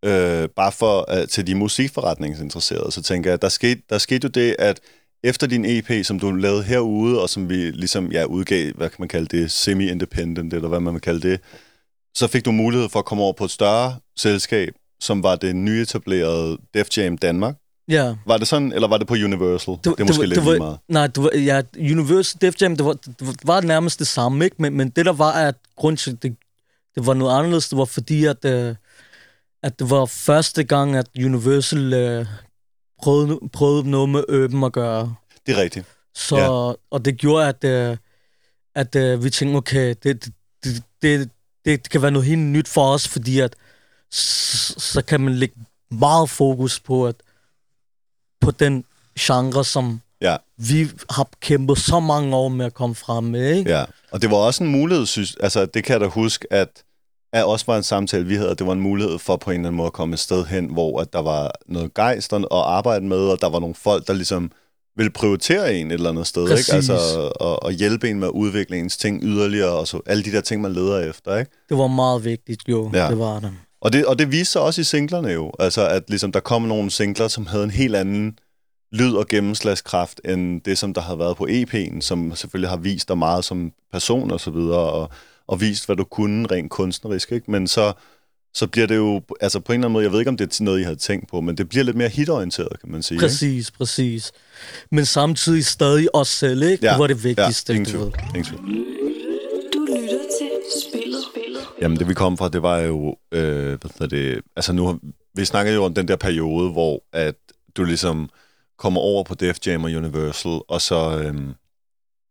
øh, bare for øh, til de musikforretningsinteresserede, så tænker jeg, der skete, der skete jo det, at efter din EP, som du lavede herude, og som vi ligesom ja, udgav, hvad kan man kalde det, semi-independent, eller hvad man vil kalde det, så fik du mulighed for at komme over på et større selskab som var det nyetablerede Def Jam Danmark. Ja. Var det sådan, eller var det på Universal? Det, det er måske var- lidt det var, meget. Nej, det var, ja, Universal Def Jam, det var, det var- nærmest det samme, ikke? Men, men det der var, at grund til, det, det var noget anderledes, det var fordi, at, øh, at det var første gang, at Universal øh, prøvede, prøvede noget med Urban at gøre. Det er rigtigt. Så, Ja. ja. Og det gjorde, at, øh, at øh, vi tænkte, okay, det, det, det, det, det kan være noget helt nyt for os, fordi at så, så kan man lægge meget fokus på, at, på den genre, som Ja. vi har kæmpet så mange år med at komme frem med, ikke? Ja, og det var også en mulighed, synes, altså det kan jeg da huske, at at også var en samtale, vi havde, at det var en mulighed for på en eller anden måde at komme et sted hen, hvor at der var noget gejst at arbejde med, og der var nogle folk, der ligesom ville prioritere en et eller andet sted, Præcis. ikke? Altså, og, og hjælpe en med at udvikle ens ting yderligere, og så alle de der ting, man leder efter, ikke? Det var meget vigtigt, jo. Ja. Ja. Det var det. Og det, og det viste sig også i singlerne jo, altså at ligesom der kom nogle singler, som havde en helt anden lyd og gennemslagskraft, end det, som der havde været på EP'en, som selvfølgelig har vist dig meget som person og så videre, og, og vist, hvad du kunne rent kunstnerisk, ikke? Men så, så bliver det jo, altså på en eller anden måde, jeg ved ikke, om det er noget, I havde tænkt på, men det bliver lidt mere hitorienteret, kan man sige, ikke? Præcis, præcis. Men samtidig stadig os selv, ikke? Ja, Det var det vigtigste, ja, ingen du ved. tvivl, ingen tvivl. Du lytter til spillet. Jamen, det vi kom fra, det var jo, øh, hvad hedder det, altså nu, har- vi snakkede jo om den der periode, hvor at du ligesom kommer over på Def Jam og Universal, og så, øh,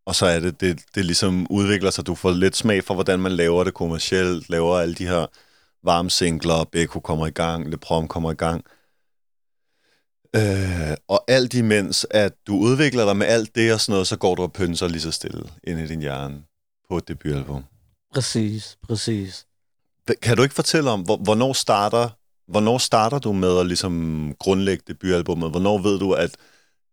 og så er det, det, det ligesom udvikler sig, du får lidt smag for, hvordan man laver det kommercielt, laver alle de her varme singler, Beko kommer i gang, Le Prom kommer i gang. Øh, og alt imens, at du udvikler dig med alt det og sådan noget, så går du og pynser lige så stille ind i din hjerne på et debutalbum. Præcis, præcis. Kan du ikke fortælle om, hvor, hvornår starter hvornår starter du med at ligesom grundlægge debutalbummet? Hvornår ved du, at,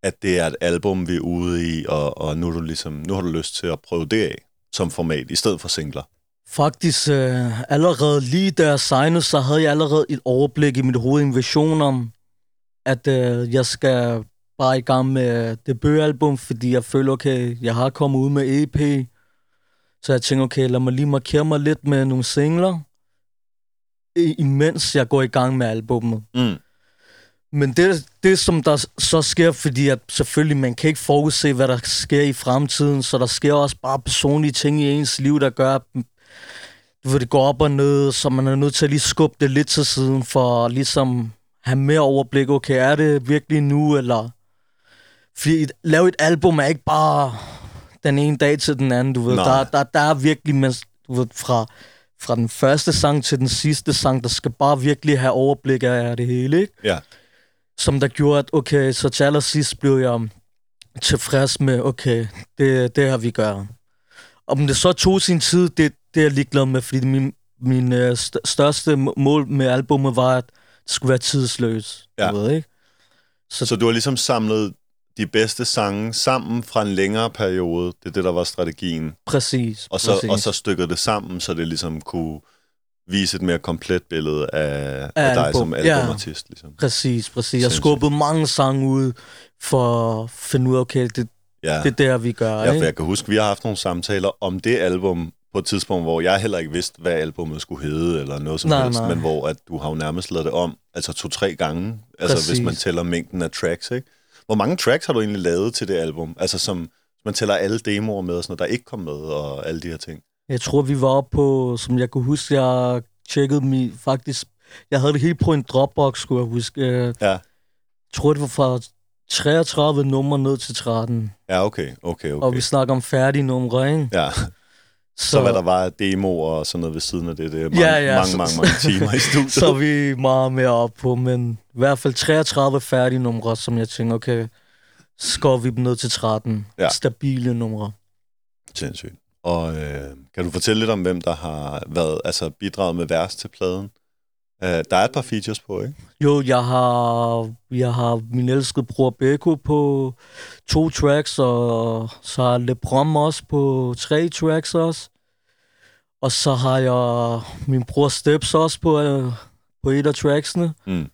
at det er et album, vi er ude i, og, og nu, du ligesom, nu har du lyst til at prøve det af som format, i stedet for singler? Faktisk øh, allerede lige da jeg signede, så havde jeg allerede et overblik i mit hoved, en vision om, at øh, jeg skal bare i gang med debutalbum, fordi jeg føler, okay, jeg har kommet ud med EP. Så jeg tænkte, okay, lad mig lige markere mig lidt med nogle singler, imens jeg går i gang med albummet. Mm. Men det, det, som der så sker, fordi at selvfølgelig man kan ikke forudse, hvad der sker i fremtiden, så der sker også bare personlige ting i ens liv, der gør, at du ved, det går op og ned, så man er nødt til at lige skubbe det lidt til siden, for at ligesom have mere overblik. Okay, er det virkelig nu, eller... Fordi lave et album er ikke bare den ene dag til den anden, du ved. Nej. Der, der, der er virkelig, men, du ved, fra, fra den første sang til den sidste sang, der skal bare virkelig have overblik af det hele, ikke? Ja. som der gjorde, at okay, så til allersidst blev jeg tilfreds med, okay, det, det har vi gør. Om det så tog sin tid, det, det er jeg ligeglad med, fordi min, min øh, st- største må- mål med albummet var, at det skulle være tidsløs. Ja. Du ved, ikke? Så, så du har ligesom samlet de bedste sange sammen fra en længere periode. Det er det, der var strategien. Præcis. Og så, præcis. og så stykket det sammen, så det ligesom kunne vise et mere komplet billede af, af, Af dig album. som Ja. albumartist. Ligesom. Præcis, præcis. Jeg skubbede mange sange ud for at finde ud af, okay, det, Ja. det er der, vi gør. Ja, for ikke? jeg kan huske, vi har haft nogle samtaler om det album på et tidspunkt, hvor jeg heller ikke vidste, hvad albumet skulle hedde, eller noget som Nej, helst, nej. men hvor at du har jo nærmest lavet det om, altså to-tre gange, altså Præcis. hvis man tæller mængden af tracks, ikke? Hvor mange tracks har du egentlig lavet til det album? Altså som, man tæller alle demoer med, og sådan noget, der ikke kom med, og alle de her ting. Jeg tror, vi var oppe på, som jeg kunne huske, jeg tjekkede mi, faktisk, jeg havde det helt på en Dropbox, skulle jeg huske. Øh, Ja. Jeg tror, det var fra 33 numre ned til 13. Ja, okay, okay, Okay. Og vi snakker om færdige numre, ikke? Ja, så, så hvad der var demoer og sådan noget ved siden af det, det er mange, Ja, ja, mange, så- mange, mange timer i studiet. så er vi meget mere op på, men i hvert fald 33 færdige numre, som jeg tænker, okay, så går vi dem ned til 13. Ja. Stabile numre. Sindssygt. Og øh, kan du fortælle lidt om, hvem der har været, altså bidraget med vers til pladen? Uh, der er et par features på, ikke? Jo, jeg har, jeg har min elskede bror Beko på to tracks, og så har LeBron også på tre tracks også. Og så har jeg min bror Steps også på, øh, på et af tracksene. Mm.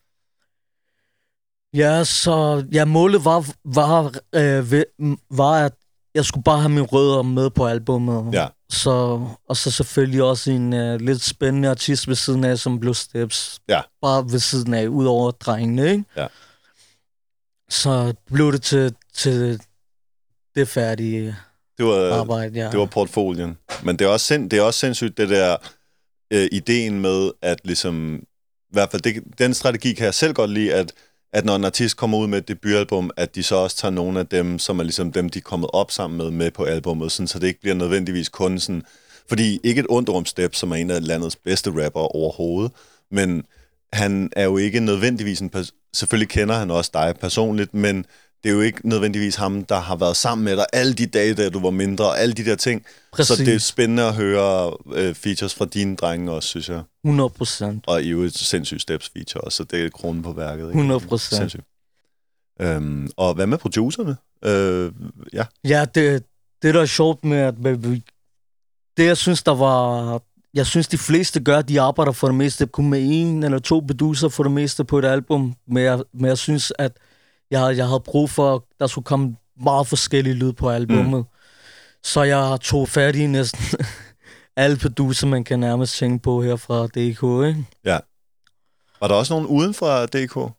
Ja, så ja, målet var, var, øh, var, at jeg skulle bare have mine rødder med på albummet. Ja. Så, og så selvfølgelig også en uh, lidt spændende artist ved siden af, som blev Steps. Ja. Bare ved siden af, ud over drengene, ikke? Ja. Så blev det til, til det færdige Det var, arbejde, ja. det var portfolien. Men det er også, sind, det er også sindssygt, det der øh, ideen med, at ligesom, i hvert fald det, den strategi kan jeg selv godt lide, at, at når en artist kommer ud med et debutalbum, at de så også tager nogle af dem, som er ligesom dem, de er kommet op sammen med, med på albummet, sådan, så det ikke bliver nødvendigvis kun sådan, fordi ikke et ondt om Step, som er en af landets bedste rapper overhovedet, men han er jo ikke nødvendigvis en pers- selvfølgelig kender han også dig personligt, men det er jo ikke nødvendigvis ham, der har været sammen med dig alle de dage, da du var mindre, og alle de der ting. Præcis. Så det er spændende at høre øh, features fra dine drenge også, synes jeg. 100 procent. Og i øvrigt sindssygt steps feature også, så det er kronen på værket. Ikke? 100 procent. Øhm, og hvad med producerne? Øh, ja, Ja, det, det der er sjovt med, at det jeg synes, der var... Jeg synes, de fleste gør, de arbejder for det meste kun med en eller to producer for det meste på et album. Men jeg, men jeg synes, at jeg, jeg havde brug for, der skulle komme meget forskellige lyd på albumet. Mm. Så jeg tog fat i næsten alle producer, man kan nærmest tænke på her fra DK, ikke? var der også nogen uden fra DK?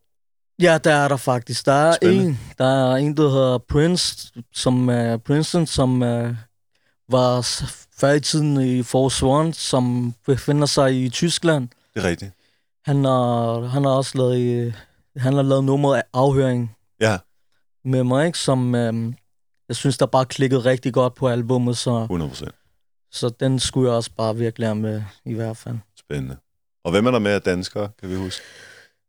Ja, der er der faktisk. Der er Spændende. en, der er en, der hedder Prince, som er Princeton, som uh, var før i tiden i One, som befinder sig i Tyskland. Det er rigtigt. Han har, han har også lavet, øh, han har lavet nummeret af afhøring Ja, med mig, ikke? som øh, jeg synes, der bare klikkede rigtig godt på albummet, så, 100 procent. så den skulle jeg også bare virkelig have med, i hvert fald. Spændende. Og hvem er der med af danskere, kan vi huske?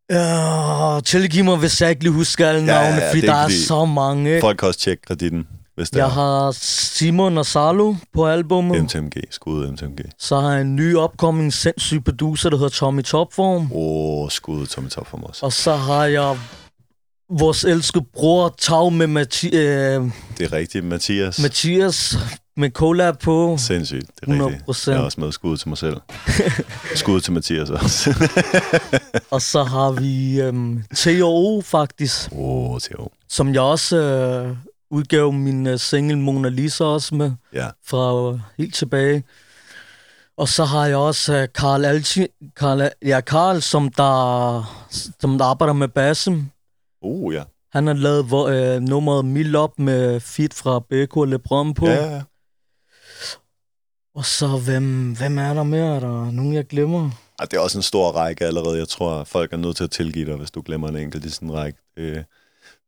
Ja, tilgiv mig, hvis jeg ikke lige husker alle Ja, ja, navne, ja, fordi er der er fordi- så mange. ikke? Folk kan også tjekke kreditten, hvis det Jeg er. har Simon og Salo på albumet. MTMG, skud MTMG. Så har jeg en ny opkommende sindssyg producer, der hedder Tommy Topform. Åh, oh, skud Tommy Top for os. Og så har jeg vores elskede bror Tag med Mathi- øh, Det er rigtigt, Mathias. Mathias med collab på. Sindssygt, det er rigtigt. 100%. Jeg er også med skud til mig selv. skud til Mathias også. Og så har vi øhm, T&O faktisk, Åh, oh, Theo. som jeg også øh, udgav min øh, single Mona Lisa også med Ja, fra øh, helt tilbage. Og så har jeg også øh, Karl Alti, Karl, ja, Karl, som der, som der arbejder med bassen. Uh, ja. Han har lavet hvor, øh, nummeret Mild Op med feat fra BK og Lebron på. Ja, ja, ja. Og så, hvem, hvem er der mere? Er der nogen, jeg glemmer? Ej, det er også en stor række allerede. Jeg tror, folk er nødt til at tilgive dig, hvis du glemmer en enkelt i sådan en række. Det,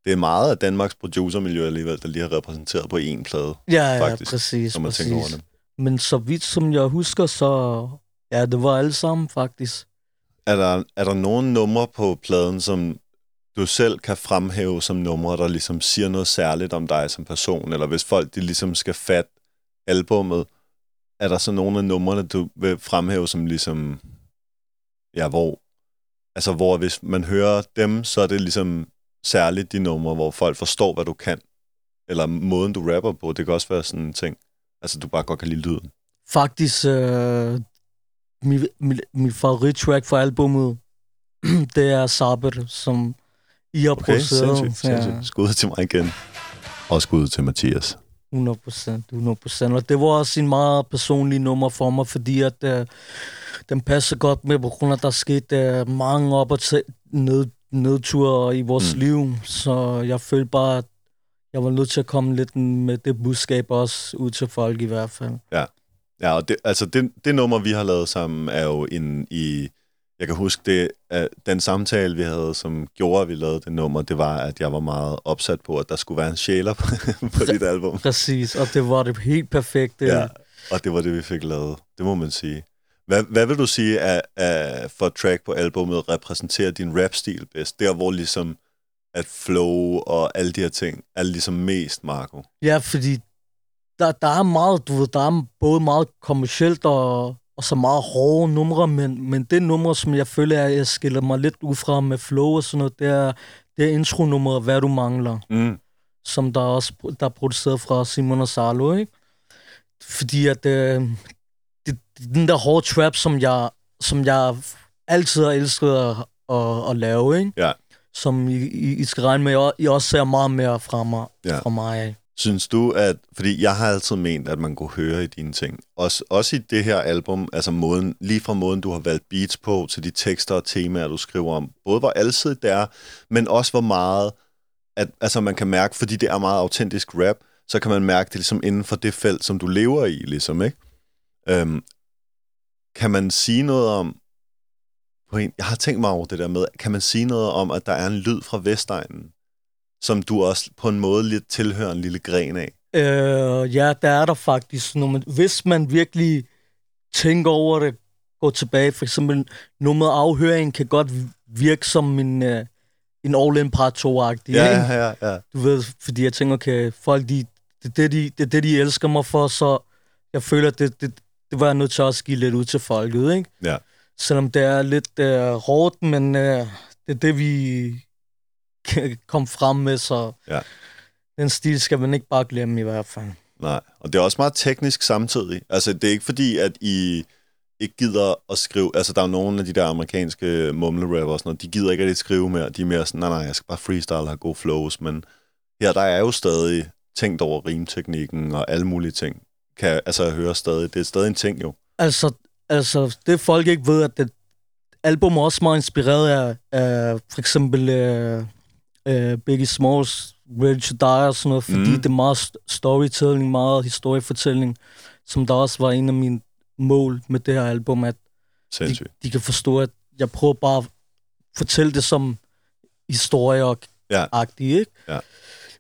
det er meget af Danmarks producermiljø alligevel, der lige har repræsenteret på én plade, Ja, ja, Faktisk, præcis. når man tænker over præcis. det. Men så vidt som jeg husker, så... Ja, det var alle sammen, faktisk. Er der, er der nogen numre på pladen, som du selv kan fremhæve som numre, der ligesom siger noget særligt om dig som person? Eller hvis folk de ligesom skal fatte albummet, er der så nogle af numrene, du vil fremhæve som ligesom... Ja, hvor... Altså, hvor hvis man hører dem, så er det ligesom særligt de numre, hvor folk forstår, hvad du kan. Eller måden, du rapper på. Det kan også være sådan en ting. Altså, du bare godt kan lide lyden. Faktisk, øh, min, min, min favorittrack fra albummet, det er Saber, som i har Okay, produceret. sindssygt, sindssygt. Skud til mig igen. Og skud til Mathias. 100 procent, 100 procent. Og det var også en meget personlig nummer for mig, fordi at øh, den passer godt med, på grund af, at der skete øh, mange op- og ned, nedture i vores Mm. liv. Så jeg følte bare, at jeg var nødt til at komme lidt med det budskab også ud til folk i hvert fald. Ja, og det, altså det, det nummer, vi har lavet sammen, er jo en i... Jeg kan huske, det, at den samtale, vi havde, som gjorde, at vi lavede det nummer, det var, at jeg var meget opsat på, at der skulle være en sjæler på, på dit album. Præcis, og det var det helt perfekte. Ja, og det var det, vi fik lavet. Det må man sige. Hvad, hvad vil du sige, at, at for track på albummet repræsenterer din rap-stil bedst? Der, hvor ligesom at flow og alle de her ting er ligesom mest, Marco. Ja, fordi der, der er meget, du ved, der er både meget kommercielt og, og så meget hårde numre, men, men det nummer, som jeg føler, at jeg skiller mig lidt ud fra med flow og sådan noget, det er, det er intronummeret, Hvad du mangler, Mm. som der er også der er produceret fra Simon og Salo, ikke? Fordi at øh, det, det, den der hårde trap, som jeg, som jeg altid har elsket at, at, at lave, ikke? Ja. Som I, I, I skal regne med, I også ser meget mere fra mig. Ja. Fra mig. Synes du, at... Fordi jeg har altid ment, at man kunne høre i dine ting. Også, også i det her album, altså måden, lige fra måden, du har valgt beats på, til de tekster og temaer, du skriver om. Både hvor alsidigt det er, men også hvor meget... At, altså man kan mærke, fordi det er meget autentisk rap, så kan man mærke det ligesom inden for det felt, som du lever i, ligesom, ikke? Øhm, kan man sige noget om... På en, jeg har tænkt mig over det der med, kan man sige noget om, at der er en lyd fra Vestegnen, som du også på en måde lidt tilhører en lille gren af? Øh, ja, der er der faktisk. Når man, hvis man virkelig tænker over det, går tilbage, for eksempel nummeret afhøring kan godt virke som en, uh, en all-in part 2 Ja, ja, ja, ja. Du ved, fordi jeg tænker, okay, folk, de, det, er det, de, det er det, de elsker mig for, så jeg føler, det, det, det var jeg nødt til også at give lidt ud til folket, ikke? Ja. Selvom det er lidt uh, hårdt, men uh, det er det, vi komme frem med, så Ja. den stil skal man ikke bare glemme i hvert fald. Nej, og det er også meget teknisk samtidig. Altså, det er ikke fordi, at I ikke gider at skrive... Altså, der er jo nogle af de der amerikanske mumle-rapper og sådan noget, de gider ikke rigtig skrive mere. De er mere sådan, nej, nej, jeg skal bare freestyle og have gode flows. Men her, der er jo stadig tænkt over rimteknikken og alle mulige ting. Kan altså, jeg hører stadig. Det er stadig en ting, jo. Altså, altså det folk ikke ved, at det album er også meget inspireret af, af for eksempel uh, uh, Biggie Smalls Ready to Die og sådan noget, fordi Mm. det er meget st- storytelling, meget historiefortælling, som der også var en af mine mål med det her album, at de, Sindssygt. de kan forstå, at jeg prøver bare at fortælle det som historie og Ja. agtigt, ikke? Ja.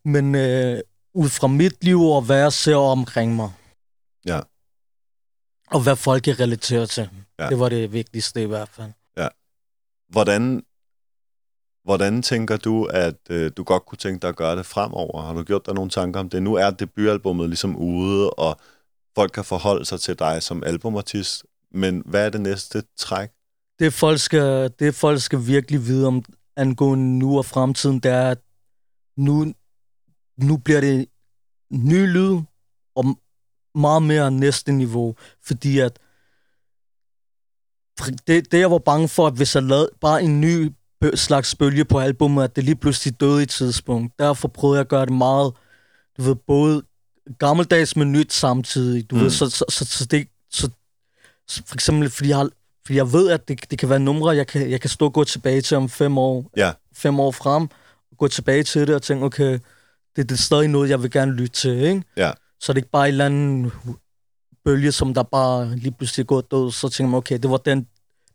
Men øh, ud fra mit liv og hvad jeg ser omkring mig. Ja. Og hvad folk kan relatere til. Ja. Ja. Det var det vigtigste i hvert fald. Hvordan, hvordan tænker du, at øh, du godt kunne tænke dig at gøre det fremover? Har du gjort dig nogle tanker om det? Nu er debutalbummet ligesom ude, og folk kan forholde sig til dig som albumartist. Men hvad er det næste træk? Det folk skal, det folk skal virkelig vide om angående nu og fremtiden, det er, at nu, nu bliver det ny lyd og meget mere næste niveau. Fordi at det, det jeg var bange for, at hvis jeg lavede bare en ny slags bølge på albummet, at det lige pludselig døde i et tidspunkt. Derfor prøvede jeg at gøre det meget, du ved, både gammeldags med nyt samtidig. Du Mm. ved, så, så, så, så det, så, for eksempel, fordi jeg, har, fordi jeg ved, at det, det kan være numre, jeg kan, jeg kan stå og gå tilbage til om fem år, Ja. fem år frem, gå tilbage til det og tænke, okay, det, det er stadig noget, jeg vil gerne lytte til, ikke? Ja. Så det er ikke bare en eller anden bølge, som der bare lige pludselig er gået død, så tænker man, okay, det var den,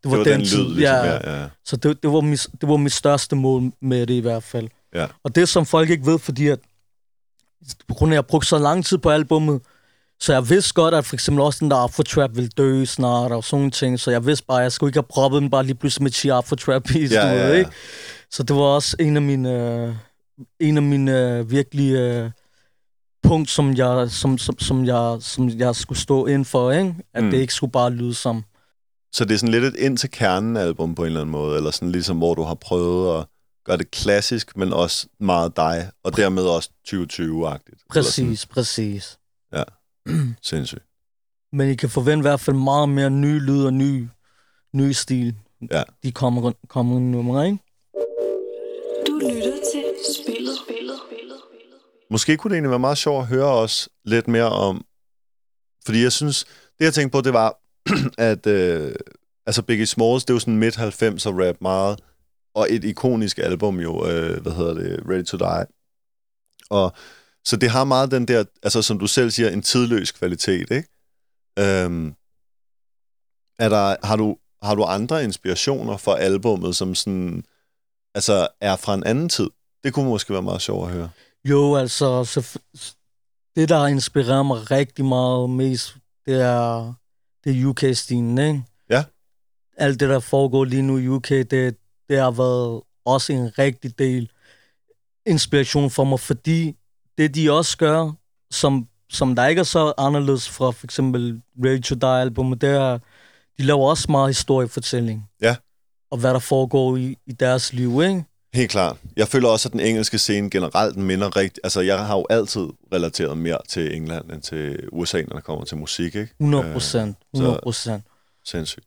det var, Det var den tid. lyd, ligesom. Ja, ja. Så det, det, var mit, det var mit største mål med det i hvert fald. Ja. Og det, som folk ikke ved, fordi at på grund af, at jeg brugte så lang tid på albummet, så jeg vidste godt, at for eksempel også den der Afro Trap ville dø snart og sådan ting. Så jeg vidste bare, at jeg skulle ikke have proppet den bare lige pludselig med 10 Afro Trap beats, Ja, ja, ja. ikke? Så det var også en af mine, øh, en af mine øh, virkelig øh, punkt, som jeg, som, som, som, jeg, som jeg skulle stå ind for, ikke? At mm. det ikke skulle bare lyde som Så det er sådan lidt et ind til kernen album på en eller anden måde, eller sådan ligesom, hvor du har prøvet at gøre det klassisk, men også meget dig, og dermed også 2020-agtigt. Eller præcis, præcis. Sådan, sindssygt. Men I kan forvente i hvert fald meget mere ny lyd og ny, ny stil. Ja. De kommer, kommer nummer, ikke? Du lytter til spillet. spillet. spillet. Måske kunne det egentlig være meget sjovt at høre os lidt mere om, fordi jeg synes, det jeg tænkte på, det var, at øh, altså Biggie Smalls, det er jo sådan midt-90'er rap meget, og et ikonisk album jo, øh, hvad hedder det, Ready to Die. Og så det har meget den der, altså som du selv siger, en tidløs kvalitet, ikke? Øhm, er der, har, du, har du andre inspirationer for albummet, som sådan, altså er fra en anden tid? Det kunne måske være meget sjovt at høre. Jo, altså, så, det, der inspirerer mig rigtig meget mest, det er, det er UK-stilen, ikke? Ja. Alt det, der foregår lige nu i UK, det, det har været også en rigtig del inspiration for mig, fordi det, de også gør, som, som der ikke er så anderledes fra for eksempel Ready to Die-albumet, det er, de laver også meget historiefortælling. Ja. Og hvad der foregår i, i deres liv, ikke? Helt klart. Jeg føler også, at den engelske scene generelt minder rigtig... Altså, jeg har jo altid relateret mere til England end til USA, når det kommer til musik, ikke? 100 procent. 100 procent. Sindssygt.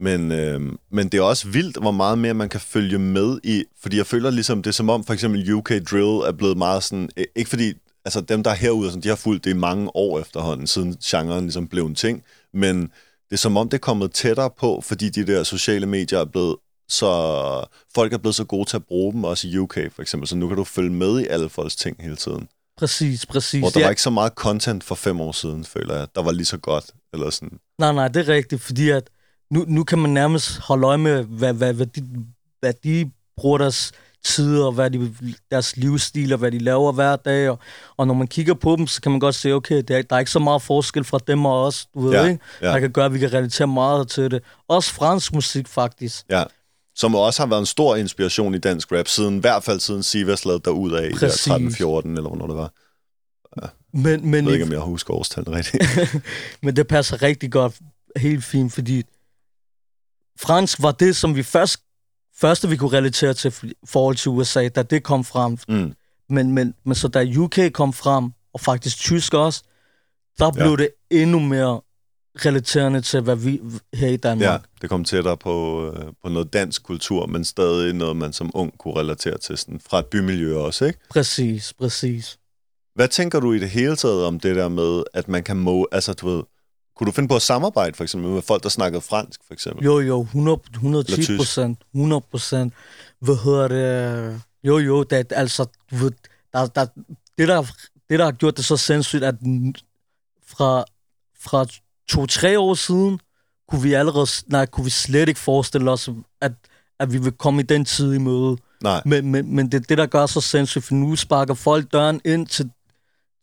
Men, øh, men det er også vildt, hvor meget mere man kan følge med i, fordi jeg føler ligesom, det er som om for eksempel UK Drill er blevet meget sådan, øh, ikke fordi altså dem, der er herude, sådan, de har fulgt det i mange år efterhånden, siden genren ligesom blev en ting, men det er som om, det er kommet tættere på, fordi de der sociale medier er blevet så folk er blevet så gode til at bruge dem, også i UK for eksempel, så nu kan du følge med i alle folks ting hele tiden. Præcis, præcis. Hvor der Ja. var ikke så meget content for fem år siden, føler jeg, der var lige så godt, eller sådan. Nej, nej, det er rigtigt, fordi at nu, nu kan man nærmest holde øje med, hvad, hvad, hvad, de, hvad de bruger deres tid, og hvad de, deres livsstil, og hvad de laver hver dag. Og, og når man kigger på dem, så kan man godt se, okay, der, er- der er ikke så meget forskel fra dem og os, du ved Ja, ikke? ja. Der kan gøre, at vi kan relatere meget til det. Også fransk musik, faktisk. Ja. Som også har været en stor inspiration i dansk rap, siden, i hvert fald siden Sivas lavede derud af i der Præcis. 13-14, eller hvornår det var. Men, men, Jeg ved ikke, om jeg husker årstallet rigtigt. men det passer rigtig godt, helt fint, fordi fransk var det, som vi først, første, vi kunne relatere til forhold til USA, da det kom frem. Mm. Men, men, men så da UK kom frem, og faktisk tysk også, der blev Ja. det endnu mere relaterende til, hvad vi her i Danmark. Ja, det kom tættere på, øh, på noget dansk kultur, men stadig noget, man som ung kunne relatere til, sådan, fra et bymiljø også, ikke? Præcis, præcis. Hvad tænker du i det hele taget om det der med, at man kan må... Altså, du ved, kunne du finde på at samarbejde, for eksempel, med folk, der snakkede fransk, for eksempel? Jo, jo, 100, 110 Eller tysk. procent, 100 procent. Hvad hedder det? Jo, jo, det, er altså, ved, der, der, det, der, det, der har gjort det så sindssygt, at fra, fra to-tre år siden, kunne vi allerede, nej, kunne vi slet ikke forestille os, at, at vi vil komme i den tid i møde. Nej, Men, men, men det er det, der gør så sindssygt, for nu sparker folk døren ind til,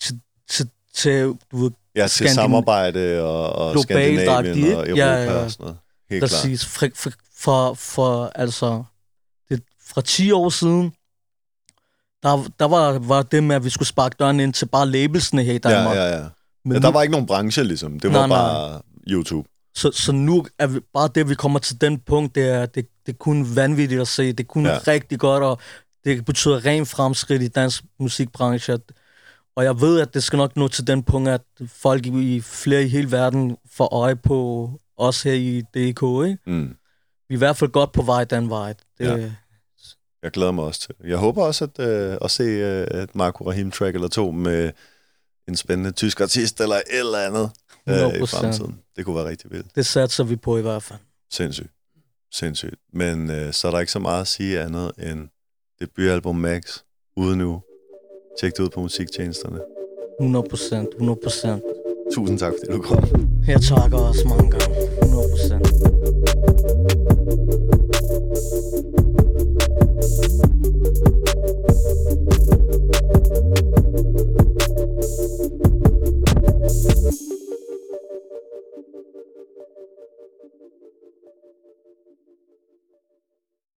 til, til, til du ved, ja, til Skandin- samarbejde og, og Skandinavien og? Europa Ja, ja. og sådan noget. Helt. Præcis. For, for, for, for altså, det, fra 10 år siden, der, der var, var det med, at vi skulle sparke døren ind til bare labelsene her i Ja, Danmark. ja, ja. Men ja. nu, Der var ikke nogen branche, ligesom. Det var Nej, nej. bare YouTube. så, så nu er vi, bare det, vi kommer til den punkt, det er, det, det er kun vanvittigt at se. Det er kun Ja. rigtig godt, og det betyder ren fremskridt i dansk musikbranche. Og jeg ved, at det skal nok nå til den punkt, at folk i flere i hele verden får øje på os her i DK, ikke? Mm. Vi er i hvert fald godt på vej den vej. Det, Ja. Jeg glæder mig også til. Jeg håber også at, øh, at se øh, et Marco Rahim track eller to med en spændende tysk artist eller et eller andet øh, i 100%. fremtiden. Det kunne være rigtig vildt. Det satser vi på i hvert fald. Sindssygt. Sindssygt. Men øh, så er der ikke så meget at sige andet end debutalbum Max ude nu. Tjek det ud på musiktjenesterne. 100 procent, 100 procent. Tusind tak, fordi du kom. Jeg takker også mange gange. 100 Thank you.